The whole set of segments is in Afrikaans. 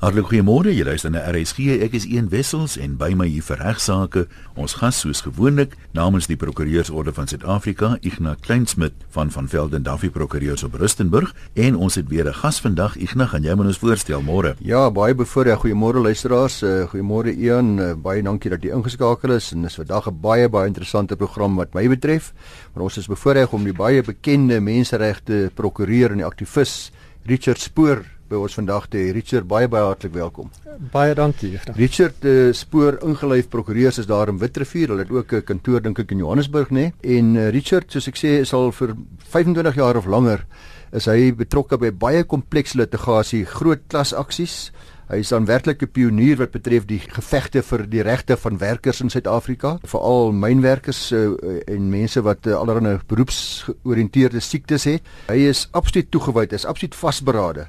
Hartlik goeiemôre. Jy luister na RSG. Ek is Ian Wessels en by my hier vir regsaake ons gas soos gewoonlik namens die Prokureursorde van Suid-Afrika, Ignas Kleinsmid van van Velden Duffy Prokureurs op Rustenburg en ons het weer 'n gas vandag. Ignas, gaan jy ons voorstel môre? Ja, baie bevoorreg. Goeiemôre luisteraars. Uh, goeiemôre Ian. Uh, baie dankie dat jy ingeskakel is en dis vandag 'n baie baie interessante program wat my betref. Maar ons is bevoorreg om die baie bekende menseregte prokureur en die aktivis Richard Spoor by ons vandag te Richard baie baie hartlik welkom. Baie dankie. Richard uh, Spoor ingelyf prokureurs is daar in Witrifuur. Hulle het ook 'n kantoor dink ek in Johannesburg nê. Nee? En uh, Richard, soos ek sê, is al vir 25 jaar of langer is hy betrokke by baie komplekse litigasie, groot klas aksies. Hy is dan werklik 'n pionier wat betref die gevegte vir die regte van werkers in Suid-Afrika, veral mynwerkers uh, en mense wat uh, allerlei beroepsgeoriënteerde siektes het. Hy is absoluut toegewyd, is absoluut vasberade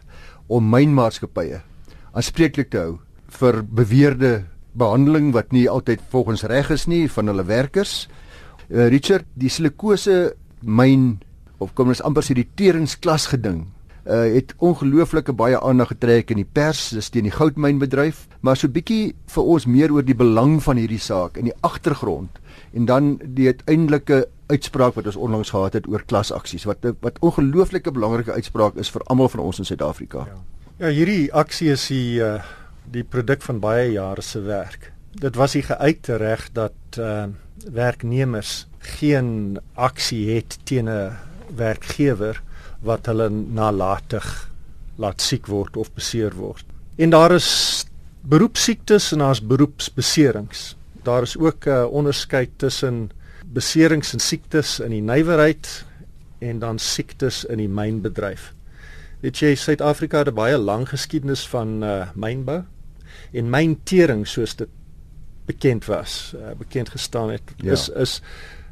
om mynmaatskappye aanspreeklik te hou vir beweerde behandeling wat nie altyd volgens reg is nie van hulle werkers. Uh, Richard, die silikose myn of kom ons amper sê die teringsklas geding uh het ongelooflike baie aandag getrek in die pers dis teen die goudmynbedryf maar so bietjie vir ons meer oor die belang van hierdie saak in die agtergrond en dan die uiteindelike uitspraak wat ons onlangs gehad het oor klasaksies wat wat ongelooflike belangrike uitspraak is vir almal van ons in Suid-Afrika. Ja. ja, hierdie aksie is die uh, die produk van baie jare se werk. Dit was die geuite reg dat uh, werknemers geen aksie het teen 'n werkgewer wat hulle nalatig laat siek word of beseer word. En daar is beroepsiektes en daar's beroepsbeserings. Daar is ook 'n uh, onderskeid tussen beserings en siektes in die nywerheid en dan siektes in die mynbedryf. Weet jy Suid-Afrika het 'n baie lang geskiedenis van uh mynbou en myntering soos dit bekend was, uh, bekend gestaan het. Ja. Is is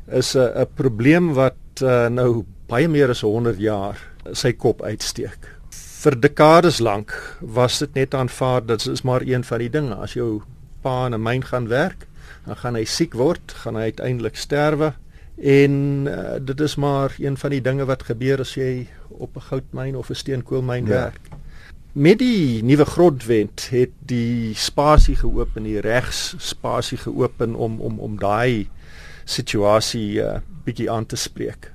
is 'n uh, 'n probleem wat uh, nou baie meer as 100 jaar sy kop uitsteek. Vir dekades lank was dit net aanvaar dat dit is maar een van die dinge as jou pa in 'n myn gaan werk dan gaan hy siek word, gaan hy uiteindelik sterwe en uh, dit is maar een van die dinge wat gebeur as jy op 'n goudmyn of 'n steenkoolmyn ja. werk. Met die nuwe grondwet het die spasie geopen, die regsspasie geopen om om om daai situasie uh, bietjie aan te spreek.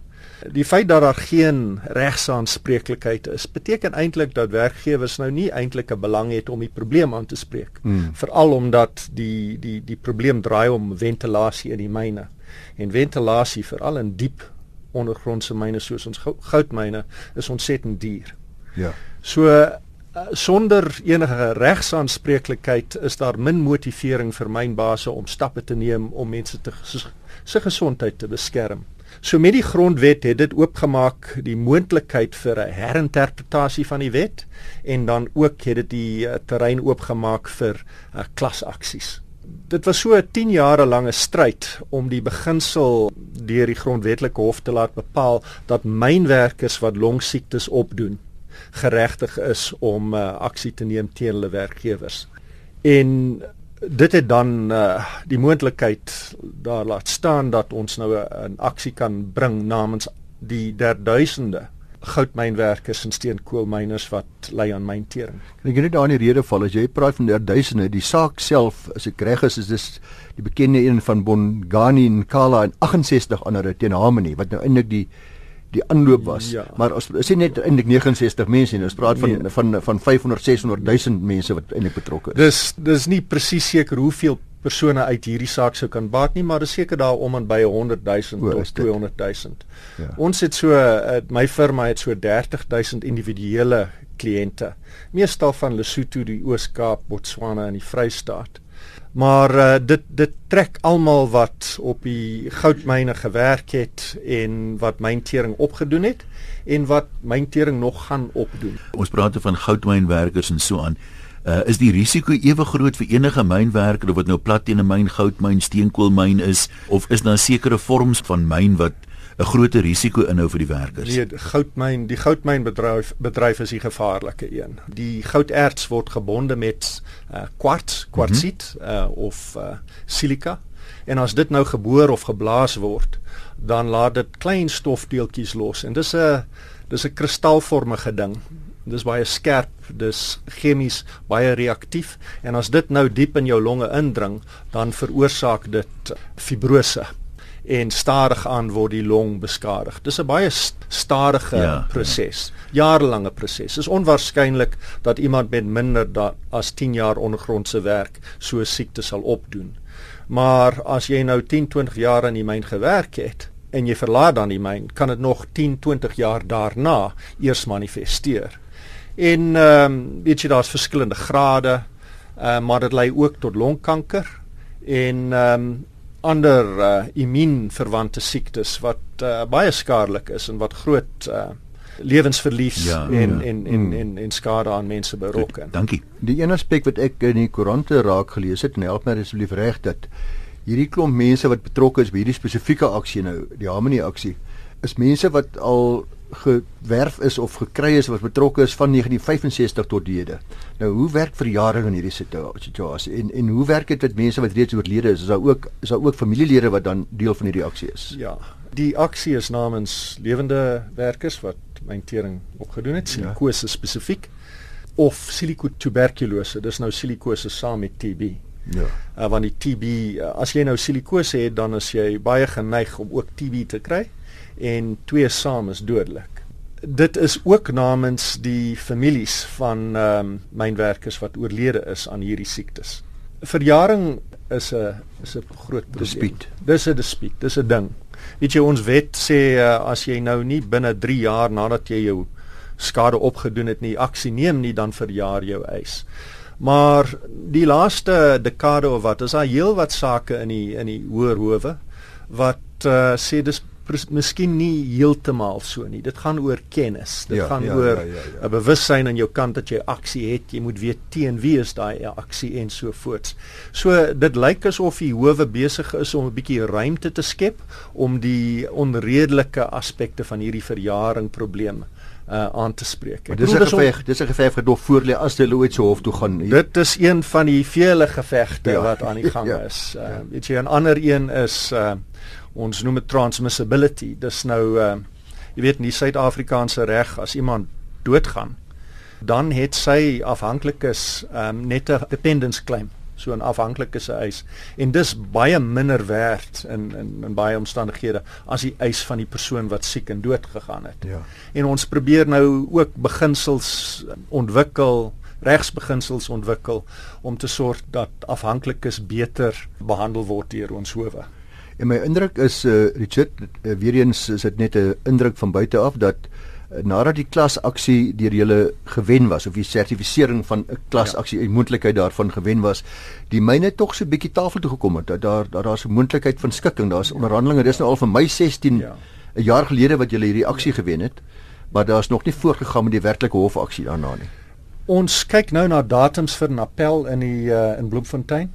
Die feit dat daar geen regsaanspreeklikheid is, beteken eintlik dat werkgewers nou nie eintlik 'n belang het om die probleem aan te spreek. Hmm. Veral omdat die die die probleem draai om ventilasie in die myne. En ventilasie veral in diep ondergrondse myne soos ons goudmyne is ontsettend duur. Ja. So uh, sonder enige regsaanspreeklikheid is daar min motivering vir mynbase om stappe te neem om mense te se gesondheid te beskerm. So met die grondwet het dit oopgemaak die moontlikheid vir 'n herinterpretasie van die wet en dan ook het dit die uh, terrein oopgemaak vir uh, klasaksies. Dit was so 'n 10 jare lange stryd om die beginsel deur die grondwetlike hof te laat bepaal dat mynwerkers wat longsiektes opdoen geregtig is om uh, aksie te neem teen hulle werkgewers. En dit het dan uh, die moontlikheid daar laat staan dat ons nou 'n aksie kan bring namens die derduisende goudmynwerkers en steenkoolmyners wat ly aan myntering. Kan ek net daar in die rede val as jy praat van derduisende, die saak self as ek reg is is dis die bekende een van Bongani en Kala en 68 ander teen Harmony wat nou eintlik die die aanloop was. Ja. Maar ons sê net eintlik 69 mense en ons praat van nee. van van 500 600 000 mense wat eintlik betrokke is. Dis dis nie presies seker hoeveel persone uit hierdie saak sou kan baat nie, maar dis seker daar om en by 100 000 tot 200 000. Ja. Ons het so my firma het so 30 000 individuele kliënte. Meestal van Lesotho, die Oos-Kaap, Botswana en die Vrystaat. Maar uh, dit dit trek almal wat op die goudmyne gewerk het en wat myntering opgedoen het en wat myntering nog gaan opdoen. Ons praat van goudmynwerkers en so aan. Uh, is die risiko ewe groot vir enige mynwerker of wat nou plat teen 'n myn, goudmyn, steenkoolmyn is of is daar sekere vorms van myn wat 'n groot risiko inhou vir die werkers. Nee, die goudmyn, die goudmynbedryf bedryf is die gevaarlike een. Die gouderts word gebonde met uh, kwarts, kwartsiet mm -hmm. uh, of uh, silika. En as dit nou geboor of geblaas word, dan laat dit klein stofdeeltjies los en dis 'n dis 'n kristalvormige ding Dis baie skerp, dis chemies baie reaktief en as dit nou diep in jou longe indring, dan veroorsaak dit fibrose en stadig aan word die long beskadig. Dis 'n baie stadige ja, proses, ja. jarelange proses. Dis onwaarskynlik dat iemand met minder da, as 10 jaar ondergrondse werk so 'n siekte sal opdoen. Maar as jy nou 10, 20 jaar in die myn gewerk het en jy verlaat dan die myn, kan dit nog 10, 20 jaar daarna eers manifesteer. En ehm um, weet jy daar's verskillende grade, uh, maar dit lei ook tot longkanker en ehm um, ander uh, immuunverwante siektes wat uh, baie skadelik is en wat groot uh, lewensverlies ja, en, ja. en en en en en skade aan mense berokken. Dankie. Die een aspek wat ek in die koerante raak gelees het en help my asseblief reg dat hierdie klomp mense wat betrokke is by hierdie spesifieke aksie nou, die Harmony aksie, is mense wat al gewerf is of gekry is wat betrokke is van 1965 tot hede. Nou hoe werk verjaring in hierdie situasie en en hoe werk dit met mense wat reeds oorlede is? Is daar ook is daar ook familielede wat dan deel van hierdie aksie is? Ja. Die aksie is namens lewende werkers wat myntering opgedoen het, silikose ja. spesifiek of silikotuberkulose. Dis nou silikose saam met TB. Ja. Uh, want die TB, uh, as jy nou silikose het, dan is jy baie geneig om ook TB te kry en twee saam is dodelik. Dit is ook namens die families van ehm um, mynwerkers wat oorlede is aan hierdie siektes. Verjaring is 'n is 'n groot dispuut. Dis 'n dispuut, dis 'n ding. Weet jy ons wet sê uh, as jy nou nie binne 3 jaar nadat jy jou skade opgedoen het nie aksie neem nie dan verjaar jou eis. Maar die laaste dekade of wat is daar heel wat sake in die in die hoër howe wat uh, sê dis miskien nie heeltemal so nie. Dit gaan oor kennis. Dit ja, gaan ja, oor 'n ja, ja, ja. bewussyn aan jou kant dat jy aksie het. Jy moet weet teen wie is daai aksie en so voort. So dit lyk asof die howe besig is om 'n bietjie ruimte te skep om die onredelike aspekte van hierdie verjaring probleme uh aan te spreek. Ek dis 'n geveg, dis 'n geveg wat nog voor lê as hulle ooit so hof toe gaan. Hier. Dit is een van die vele gevegte ja. wat aan die gang ja. is. Uh ja. weet jy 'n ander een is uh ons noem dit transmissibility. Dis nou uh jy weet in die Suid-Afrikaanse reg as iemand doodgaan, dan het sy afhanklikes um net 'n dependence claim so 'n afhanklike se eis en dis baie minder werd in in in baie omstandighede as die eis van die persoon wat siek en dood gegaan het. Ja. En ons probeer nou ook beginsels ontwikkel regsbeginsels ontwikkel om te sorg dat afhanklikes beter behandel word deur ons howe. En my indruk is uh, Richard uh, weer eens is dit net 'n indruk van buite af dat uh, nadat die klasaksie deur julle gewen was of die sertifisering van 'n klasaksie ja. en moontlikheid daarvan gewen was, die myne tog so 'n bietjie tafel toe gekom het dat daar daar daar's 'n moontlikheid van skikking, daar's ja. onderhandelinge. Dis nou al vir my 16 'n ja. jaar gelede wat julle hierdie aksie ja. gewen het, maar daar's nog nie voortgegaan met die werklike hofaksie daarna nie. Ons kyk nou na datums vir 'n appel in die uh, in Bloemfontein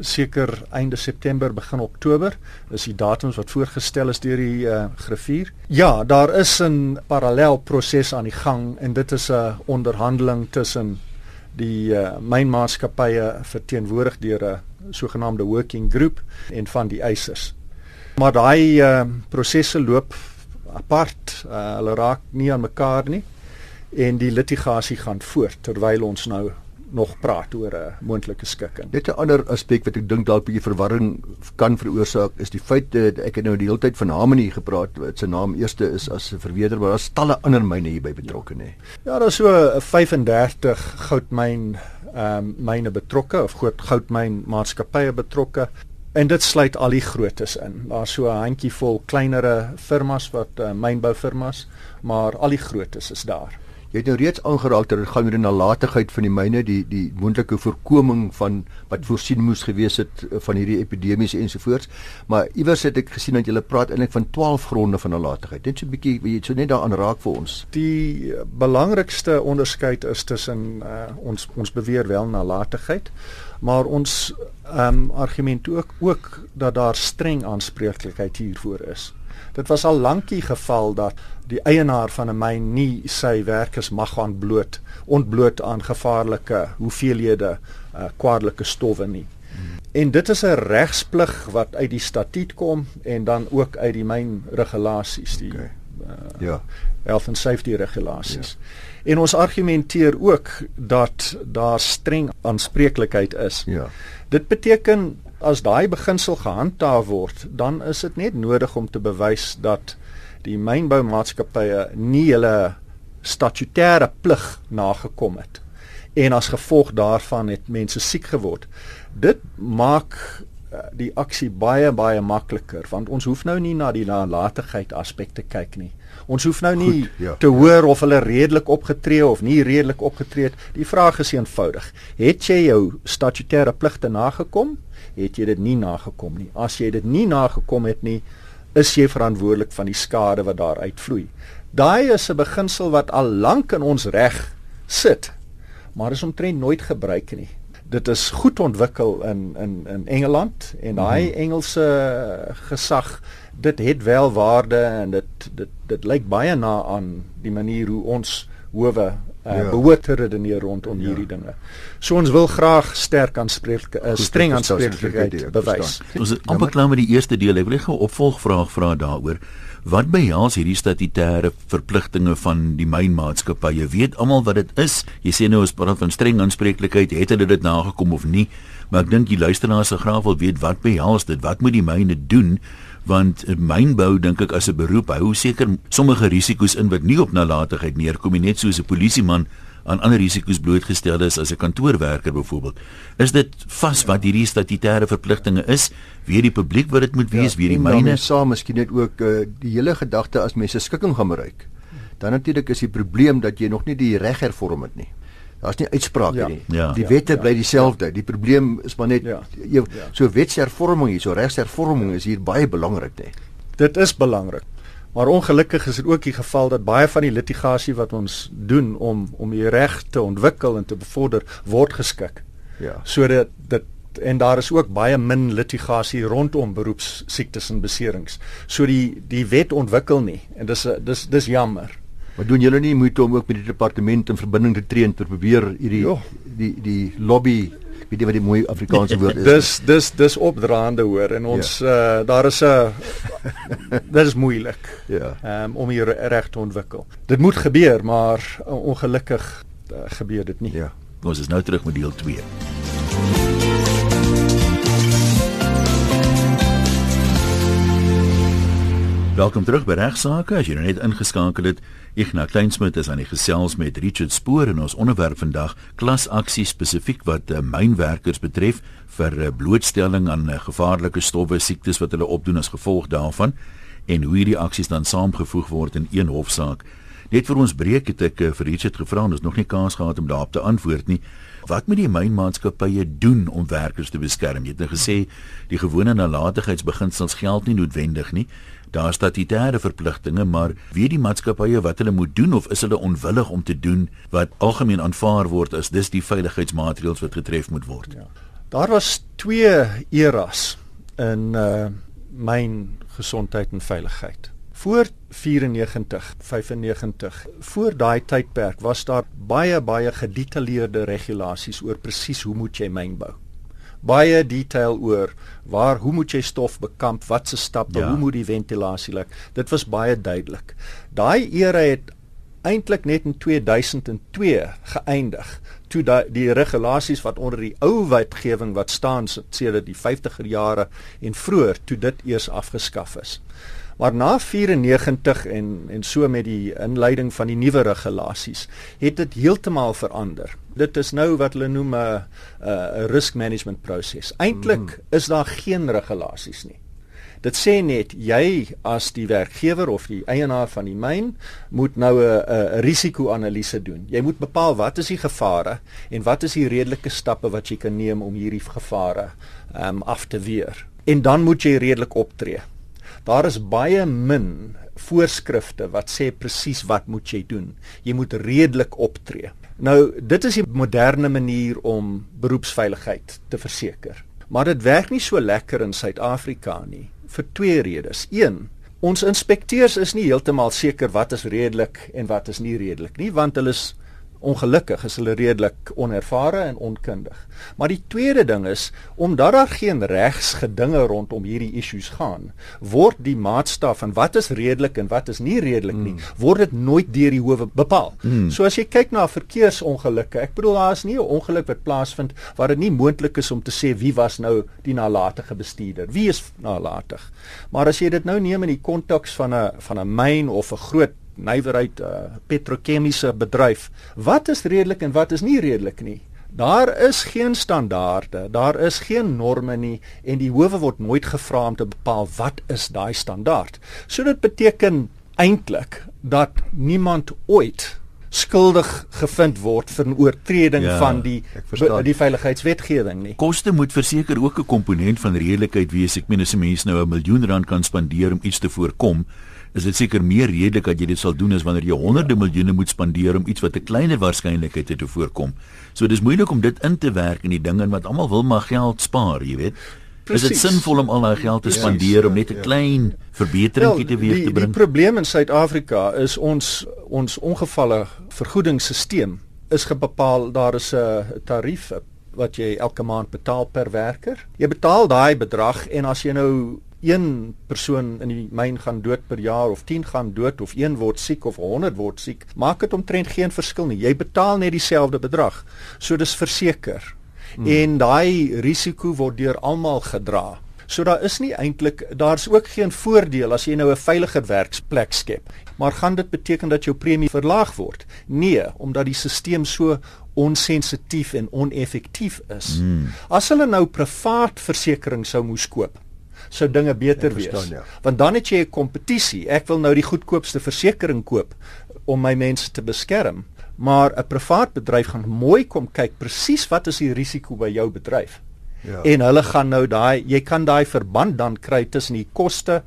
seker einde September begin Oktober is die datums wat voorgestel is deur die uh, griffier. Ja, daar is 'n parallel proses aan die gang en dit is 'n onderhandeling tussen die uh, mynmaatskappye verteenwoordig deur 'n sogenaamde working group en van die eisers. Maar daai uh, prosesse loop apart. Uh, hulle raak nie aan mekaar nie en die litigasie gaan voort terwyl ons nou nog praat oor 'n moontlike skikking. Net 'n ander aspek wat ek dink dalk 'n bietjie verwarring kan veroorsaak is die feit dat ek het nou die hele tyd van Harmony gepraat wat sy naam eerste is as 'n verweerder maar daar's talle ander myne hierby betrokke nê. Ja, daar's so 'n 35 goudmyn ehm um, myne betrokke of groot goudmyn maatskappye betrokke. En dit sluit al die grootes in. Daar's so 'n handjievol kleinere firmas wat uh, mynboufirmas, maar al die grootes is daar. Jy het nou reeds aangeraak dat dit gaan oor die nalatigheid van die myne, die die moontlike voorkoming van wat voorsien moes gewees het eh, van hierdie epidemies ensovoorts. Maar iewers het ek gesien dat jy praat eintlik van 12 gronde van nalatigheid. Net so 'n bietjie, jy het so net daaraan raak vir ons. Die belangrikste onderskeid is tussen uh, ons ons beweer wel nalatigheid, maar ons ehm um, argument ook ook dat daar streng aanspreeklikheid hiervoor is. Dit was al lankie geval dat die eienaar van 'n myn nie sy werkers mag gaan bloot ontbloot aan gevaarlike hoeveelhede uh, kwadelike stowwe nie. Hmm. En dit is 'n regsplig wat uit die statuut kom en dan ook uit die mynregulasies die okay. uh, ja, health and safety regulasies. Ja. En ons argumenteer ook dat daar streng aanspreeklikheid is. Ja. Dit beteken as daai beginsel gehandhaaf word, dan is dit net nodig om te bewys dat die mynboumaatskappye nie hulle statutêre plig nagekom het en as gevolg daarvan het mense siek geword. Dit maak eh, die aksie baie baie makliker want ons hoef nou nie na die nalatigheid aspekte kyk nie. Ons hoef nou nie Goed, ja, te hoor of hulle redelik opgetree of nie redelik opgetree het. Die vraag is eenvoudig. Het jy jou statutêre pligte nagekom? Het jy dit nie nagekom nie? As jy dit nie nagekom het nie, is jy verantwoordelik van die skade wat daar uitvloei. Daai is 'n beginsel wat al lank in ons reg sit maar is omtrent nooit gebruik nie. Dit is goed ontwikkel in in in Engeland en daai -hmm. Engelse gesag dit het wel waarde en dit dit dit lyk baie na aan die manier hoe ons howe uh, ja. behoort te redeneer rondom ja. hierdie dinge. So ons wil graag sterk aanspreek uh, streng aanspreeklikheid bewys. Ons is amper klaar met die eerste deel. Ek wil net 'n opvolgvraag vra daaroor. Wat behels hierdie statutêre verpligtinge van die mynmaatskappy? Jy weet almal wat dit is. Jy sê nou ons praat van streng aanspreeklikheid. Het hulle dit nagekom of nie? Maar ek dink die luisteraars se graag wil weet wat behels dit? Wat moet die myne doen? Want mynbou dink ek as 'n beroep hou seker sommige risiko's in wat nie op nalatigheid neerkom nie, net soos 'n polisieman aan ander risiko's blootgestel is as 'n kantoorwerker byvoorbeeld. Is dit vas wat hierdie statutêre verpligtinge is? Wie die publiek wat dit moet wees, ja, wie die myne saam miskien net ook uh, die hele gedagte as mense skikking gaan bereik. Dan natuurlik is die probleem dat jy nog nie die reg hervorm het nie. Daar's nie uitsprake ja. nie. Ja. Die wette ja. bly dieselfde. Die probleem is maar net ja. jy, so wetshervorming hier, so regshervorming is hier baie belangrik, nê. Dit is belangrik. Maar ongelukkig is dit ook die geval dat baie van die litigasie wat ons doen om om die reg te ontwikkel en te bevorder word geskik. Ja. Sodat dit en daar is ook baie min litigasie rondom beroepssiektes en beserings. So die die wet ontwikkel nie en dis dis dis jammer. Maar doen julle nie moeite om ook met die departement in verbinding te tree en te probeer hierdie jo. die die lobby weet jy wat die mooi Afrikaanse woord is? dis dis dis opdraande hoor en ons ja. uh, daar is 'n dit is moeilik. Ja. Um, om hier reg te ontwikkel. Dit moet gebeur, maar ongelukkig uh, gebeur dit nie. Ja. Ons is nou terug met deel 2. Welkom terug by Regsake. As jy nou net ingeskakel het, Ignas Kleinsmid is aan die gesels met Richard Spoor en ons onderwerp vandag klasaksie spesifiek wat uh, mynwerkers betref vir uh, blootstelling aan uh, gevaarlike stowwe, siektes wat hulle opdoen as gevolg daarvan en hoe hierdie aksies dan saamgevoeg word in een hofsaak. Net vir ons breek het ek uh, vir Richard gevra en ons nog nie kans gehad om daarop te antwoord nie. Wat moet die mynmaatskappye doen om werkers te beskerm? Jy het nou gesê die gewone nalatigheidsbeginsels geld nie noodwendig nie daar statutêre verpligtinge, maar weet die maatskappye wat hulle moet doen of is hulle onwillig om te doen wat algemeen aanvaar word as dis die veiligheidsmaatreëls wat getref moet word? Ja. Daar was twee eras in uh myn gesondheid en veiligheid. Voor 94, 95, voor daai tydperk was daar baie baie gedetailleerde regulasies oor presies hoe moet jy myn bou baie detail oor waar hoe moet jy stof bekamp, wat se stappe, ja. hoe moet die ventilasie lyk. Dit was baie duidelik. Daai era het eintlik net in 2002 geëindig toe die, die regulasies wat onder die ou wetgewing wat staan sedert die 50er jare en vroeër toe dit eers afgeskaf is. Maar na 94 en en so met die inleiding van die nuwe regulasies het dit heeltemal verander. Dit is nou wat hulle noem 'n 'n risk management proses. Eintlik mm. is daar geen regulasies nie. Dit sê net jy as die werkgewer of die eienaar van die myn moet nou 'n 'n risiko-analise doen. Jy moet bepaal wat is die gevare en wat is die redelike stappe wat jy kan neem om hierdie gevare um, af te weer. En dan moet jy redelik optree. Daar is baie min voorskrifte wat sê presies wat moet jy doen. Jy moet redelik optree. Nou, dit is die moderne manier om beroepsveiligheid te verseker. Maar dit werk nie so lekker in Suid-Afrika nie vir twee redes. Een, ons inspekteurs is nie heeltemal seker wat is redelik en wat is nie redelik nie, want hulle is ongelukkig is hulle redelik onervare en onkundig. Maar die tweede ding is omdat daar geen regsgedinge rondom hierdie issues gaan, word die maatstaf van wat is redelik en wat is nie redelik nie, mm. word dit nooit deur die howe bepaal. Mm. So as jy kyk na verkeersongelukke, ek bedoel daar is nie 'n ongeluk wat plaasvind waar dit nie moontlik is om te sê wie was nou die nalatige bestuurder, wie is nalatig. Maar as jy dit nou neem in die konteks van 'n van 'n myn of 'n groot nywerheid uh, petrochemiese bedryf. Wat is redelik en wat is nie redelik nie? Daar is geen standaarde, daar is geen norme nie en die howe word nooit gevra om te bepaal wat is daai standaard. So dit beteken eintlik dat niemand ooit skuldig gevind word vir 'n oortreding ja, van die die veiligheidswetgewing nie. Koste moet verseker ook 'n komponent van redelikheid wees. Ek meen as 'n mens nou 'n miljoen rand kan spandeer om iets te voorkom, is dit seker meer redelik dat jy dit sal doen as wanneer jy honderde miljoene moet spandeer om iets wat 'n kleiner waarskynlikheid het te voorkom. So dis moeilik om dit in te werk in die dinge wat almal wil maar geld spaar, jy weet. Precies. Is dit sinvol om al daai geld te spandeer ja, om net 'n ja. klein verbetering te weer te bring? Die probleem in Suid-Afrika is ons ons ongevalle vergoedingsstelsel is gebepaal daar is 'n tarief wat jy elke maand betaal per werker. Jy betaal daai bedrag en as jy nou een persoon in die myn gaan dood per jaar of 10 gaan dood of een word siek of 100 word siek, maak dit omtrent geen verskil nie. Jy betaal net dieselfde bedrag. So dis verseker. Hmm. En daai risiko word deur almal gedra. So daar is nie eintlik daar's ook geen voordeel as jy nou 'n veiliger werksplek skep. Maar gaan dit beteken dat jou premie verlaag word? Nee, omdat die stelsel so onsensitief en oneffektief is. Hmm. As hulle nou privaat versekerings sou moes koop, sou dinge beter verstaan, wees. Ja. Want dan het jy 'n kompetisie. Ek wil nou die goedkoopste versekerings koop om my mense te beskerm, maar 'n privaat bedryf gaan mooi kom kyk presies wat is die risiko by jou bedryf. Ja. En hulle gaan nou daai jy kan daai verband dan kry tussen die koste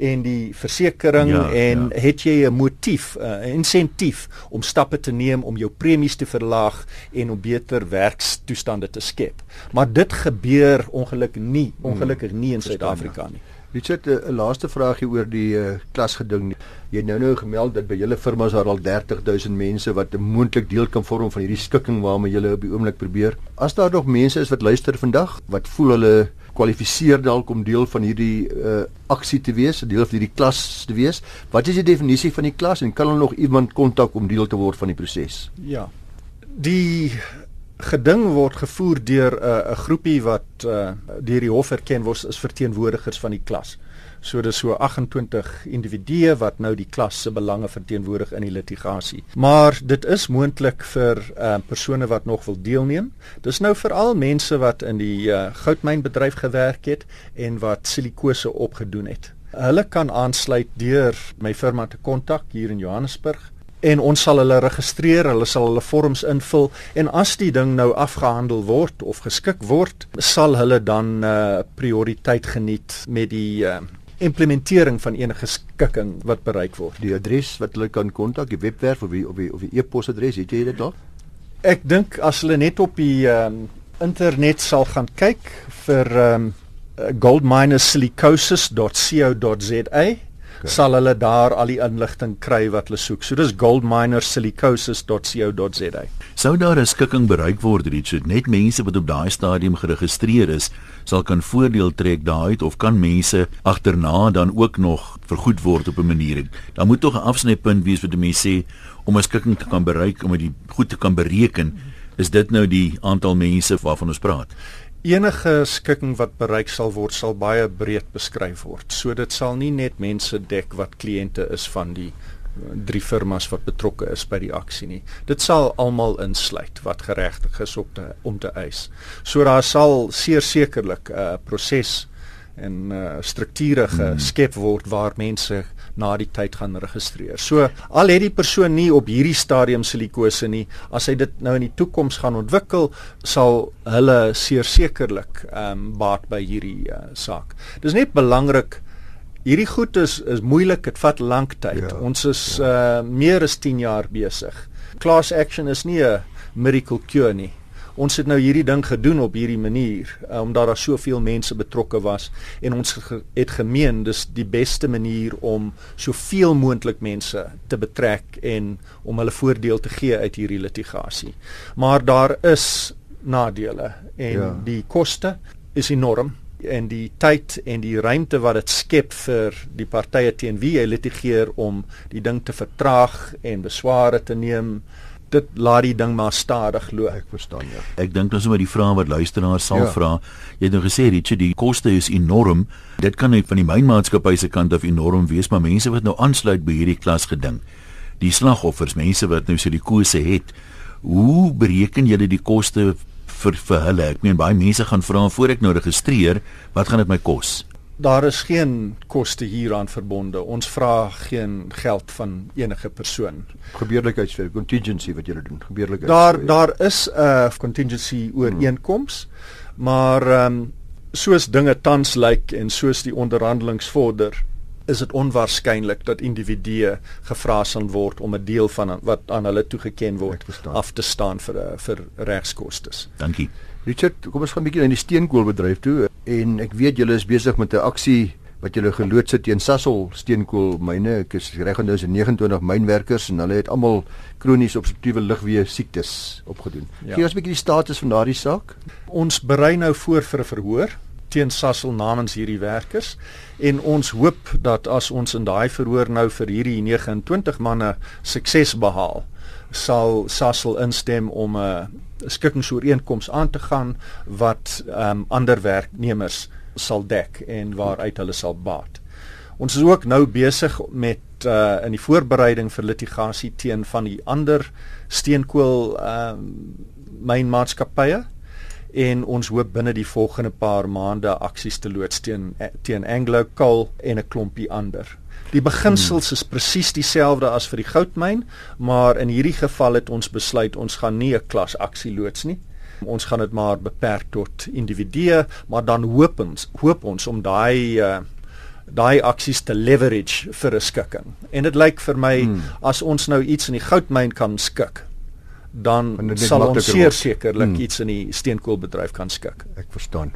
en die versekerings ja, en ja. het jy 'n motief, 'n uh, insentief om stappe te neem om jou premies te verlaag en om beter werkstoestande te skep. Maar dit gebeur ongelukkig nie, hmm. ongelukkig nie in Suid-Afrika nie. Richard, 'n laaste vraagie oor die uh, klasgeding. Jy het nou nou gemeld dat by julle firma is daar al 30000 mense wat moontlik deel kan vorm van hierdie skikking waarmee julle op die oomblik probeer. As daar nog mense is wat luister vandag, wat voel hulle kwalifiseer dalk om deel van hierdie uh, aksie te wees, deel van hierdie klas te wees. Wat is die definisie van die klas en kan hulle nog iemand kontak om deel te word van die proses? Ja. Die geding word gevoer deur 'n uh, groepie wat uh, deur die hof erken word as verteenwoordigers van die klas. So dis so 28 individue wat nou die klas se belange verteenwoordig in die litigasie. Maar dit is moontlik vir uh, persone wat nog wil deelneem. Dis nou veral mense wat in die uh, goudmynbedryf gewerk het en wat silikose opgedoen het. Hulle kan aansluit deur my firma te kontak hier in Johannesburg en ons sal hulle registreer, hulle sal hulle vorms invul en as die ding nou afgehandel word of geskik word, sal hulle dan uh, prioriteit geniet met die uh, implementering van enige skikking wat bereik word. Die adres wat hulle kan kontak, die webwerf of die of die, die e-posadres, het jy dit dalk? Ek dink as hulle net op die um, internet sal gaan kyk vir um, goldminersilicosis.co.za okay. sal hulle daar al die inligting kry wat hulle soek. So dis goldminersilicosis.co.za. Sou daar 'n skikking bereik word, Richard, net mense wat op daai stadium geregistreer is, sal kan voordeel trek daaruit of kan mense agterna dan ook nog vergoed word op 'n manier. Daar moet tog 'n afsnypunt wees wat mense sê om 'n skikking te kan bereik om dit goed te kan bereken. Is dit nou die aantal mense waarvan ons praat? Enige skikking wat bereik sal word sal baie breed beskryf word. So dit sal nie net mense dek wat kliënte is van die eh, drie firmas wat betrokke is by die aksie nie. Dit sal almal insluit wat geregtig is op te om te eis. So daar sal sekerlik 'n uh, proses en uh, strukture geskep word waar mense na die tyd gaan registreer. So al het die persoon nie op hierdie stadium silikose nie, as hy dit nou in die toekoms gaan ontwikkel, sal hulle sekerlik ehm um, baat by hierdie uh, saak. Dis net belangrik hierdie goed is is moeilik, dit vat lank tyd. Ja, Ons is ja. uh meer as 10 jaar besig. Class action is nie 'n miracle cure nie. Ons het nou hierdie ding gedoen op hierdie manier uh, omdat daar soveel mense betrokke was en ons ge het gemeen dis die beste manier om soveel moontlik mense te betrek en om hulle voordeel te gee uit hierdie litigasie. Maar daar is nadele en ja. die koste is enorm en die tyd en die ruimte wat dit skep vir die partye teen wie jy litigeer om die ding te vertraag en besware te neem dit laat die ding maar stadig loop ek verstaan ja ek dink nou sommer die vraag wat luisteraars sal ja. vra jy het nou gesê Richard die koste is enorm dit kan net van die mynmaatskappy se kant af enorm wees maar mense wat nou aansluit by hierdie klas geding die slagoffers mense wat nou so die kose het hoe bereken julle die koste vir vir hulle. Ek meen baie mense gaan vra voor ek nou registreer, wat gaan dit my kos? Daar is geen koste hieraan verbonde. Ons vra geen geld van enige persoon. Gebeurlikheidsver contingency wat julle doen. Gebeurlikheids. Daar daar is 'n uh, contingency ooreenkoms, hmm. maar ehm um, soos dinge tans lyk en soos die onderhandelings vorder, is dit onwaarskynlik dat individue gevra sal word om 'n deel van wat aan hulle toegeken word af te staan vir eh, vir regskoste. Dankie. Richard, kom ons gaan 'n bietjie na die steenkoolbedryf toe en ek weet julle is besig met 'n aksie wat julle geloods het teen Sasol steenkoolmyne. Ek is reg onthou is 29 mynwerkers en hulle het almal kroniese obstruktiewe lugweë siektes opgedoen. Ja. Gee ons 'n bietjie die status van daardie saak. Ons berei nou voor vir 'n verhoor teen Sasol namens hierdie werkers en ons hoop dat as ons in daai verhoor nou vir hierdie 29 manne sukses behaal sal Sasol instem om 'n skikkingsooreenkoms aan te gaan wat um, ander werknemers sal dek en waaruit hulle sal baat. Ons is ook nou besig met uh, in die voorbereiding vir litigasie teen van die ander steenkool um, mynmaatskappye en ons hoop binne die volgende paar maande aksies te loods teen teen Anglo Coal en 'n klompie ander. Die beginsels hmm. is presies dieselfde as vir die goudmyn, maar in hierdie geval het ons besluit ons gaan nie 'n klas aksie loods nie. Ons gaan dit maar beperk tot individue, maar dan hoop ons hoop ons om daai uh, daai aksies te leverage vir 'n skikking. En dit lyk vir my hmm. as ons nou iets in die goudmyn kan skik, dan sal ons seker sekerlik hmm. iets in die steenkoolbedryf kan skik. Ek verstaan.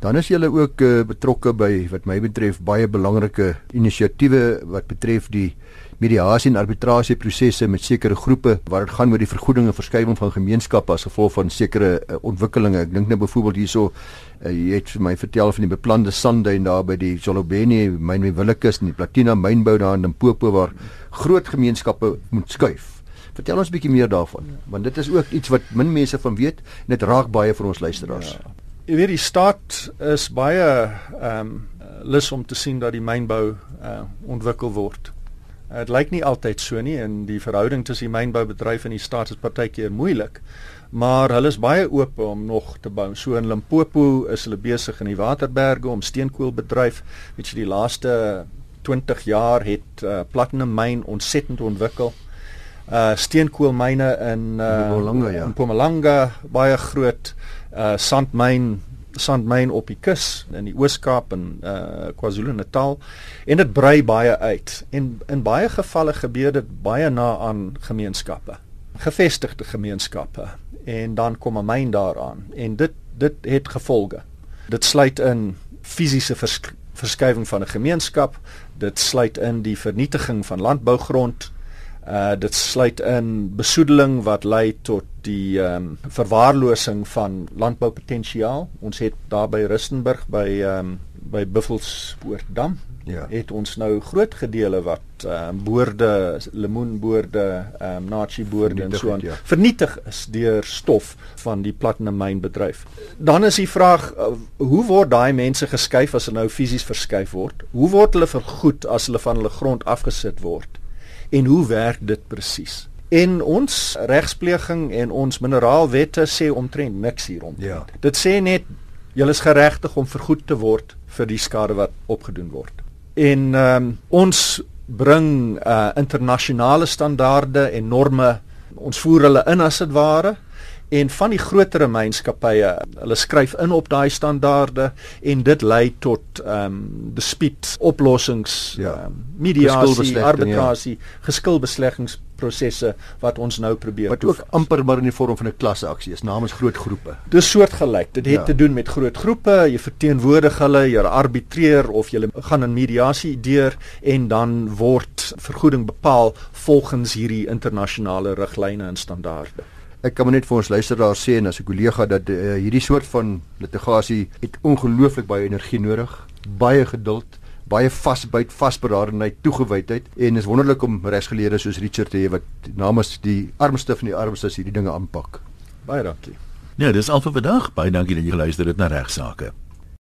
Dan is julle ook uh, betrokke by wat my betref baie belangrike inisiatiewe wat betref die mediasie en arbitrasie prosesse met sekere groepe waar dit gaan oor die vergoeding en verskywing van gemeenskappe as gevolg van sekere uh, ontwikkelinge. Ek dink nou byvoorbeeld hierso uh, jy het vir my vertel van die beplande sandduin daar by die Jolobeni myn in Willekus en die Platina mynbou daar in Limpopo waar groot gemeenskappe moet skuif. Vertel ons 'n bietjie meer daarvan, ja. want dit is ook iets wat min mense van weet en dit raak baie vir ons luisteraars. Ja. Jy weet die staat is baie ehm um, lus om te sien dat die mynbou uh, ontwikkel word. Dit lyk nie altyd so nie en die verhouding tussen die mynboubedryf en die staat is partykeer moeilik. Maar hulle is baie oop om nog te bou. So in Limpopo is hulle besig in die Waterberge om steenkoolbedryf. Weet jy die laaste 20 jaar het uh, platinum myn ontsettend ontwikkel uh steenkoolmyne in uh Mpumalanga ja. In Mpumalanga baie groot uh sandmyn sandmyn op die kus in die Oos-Kaap en uh KwaZulu-Natal. En dit brei baie uit. En in baie gevalle gebeur dit baie na aan gemeenskappe gevestigde gemeenskappe. En dan kom 'n myn daaraan. En dit dit het gevolge. Dit sluit in fisiese vers, verskywing van 'n gemeenskap. Dit sluit in die vernietiging van landbougrond Uh dit sluit in besoedeling wat lei tot die ehm um, verwaarlosing van landboupotensiaal. Ons het daar by Rustenburg by ehm um, by Buffelspoortdam ja. het ons nou groot gedeele wat ehm um, boorde, lemoenboorde, ehm um, nachi boorde en so aan ja. vernietig is deur stof van die platinummynbedryf. Dan is die vraag uh, hoe word daai mense geskuif as hulle nou fisies verskuif word? Hoe word hulle vergoed as hulle van hulle grond afgesit word? En hoe werk dit presies? En ons regspleging en ons mineraalwette sê omtrent niks hierom. Ja. Dit sê net jy is geregtig om vergoed te word vir die skade wat opgedoen word. En ehm um, ons bring uh internasionale standaarde en norme ons voer hulle in as dit ware En van die groter maatskappye, hulle skryf in op daai standaarde en dit lei tot ehm um, dispuut oplossings, ja. um, mediasie, arbitrasie, ja. geskilbesleggingsprosesse wat ons nou probeer. Wat ook amper maar in die vorm van 'n klasseaksie is namens groot groepe. Dis soortgelyk. Dit het ja. te doen met groot groepe, jy verteenwoordig hulle, jy arbitreer of jy gaan in mediasie deur en dan word vergoeding bepaal volgens hierdie internasionale riglyne en standaarde. Ek kan maar net vir ons luisteraars sê en as 'n kollega dat uh, hierdie soort van litigasie het ongelooflik baie energie nodig, baie geduld, baie vasbyt, vasberadenheid, toegewydheid en is wonderlik om regsgeleerdes soos Richard te hê wat namens die armste van die armstes hierdie dinge aanpak. Baie dankie. Ja, dis al vir vandag. Baie dankie dat jy geluister het na regsaake.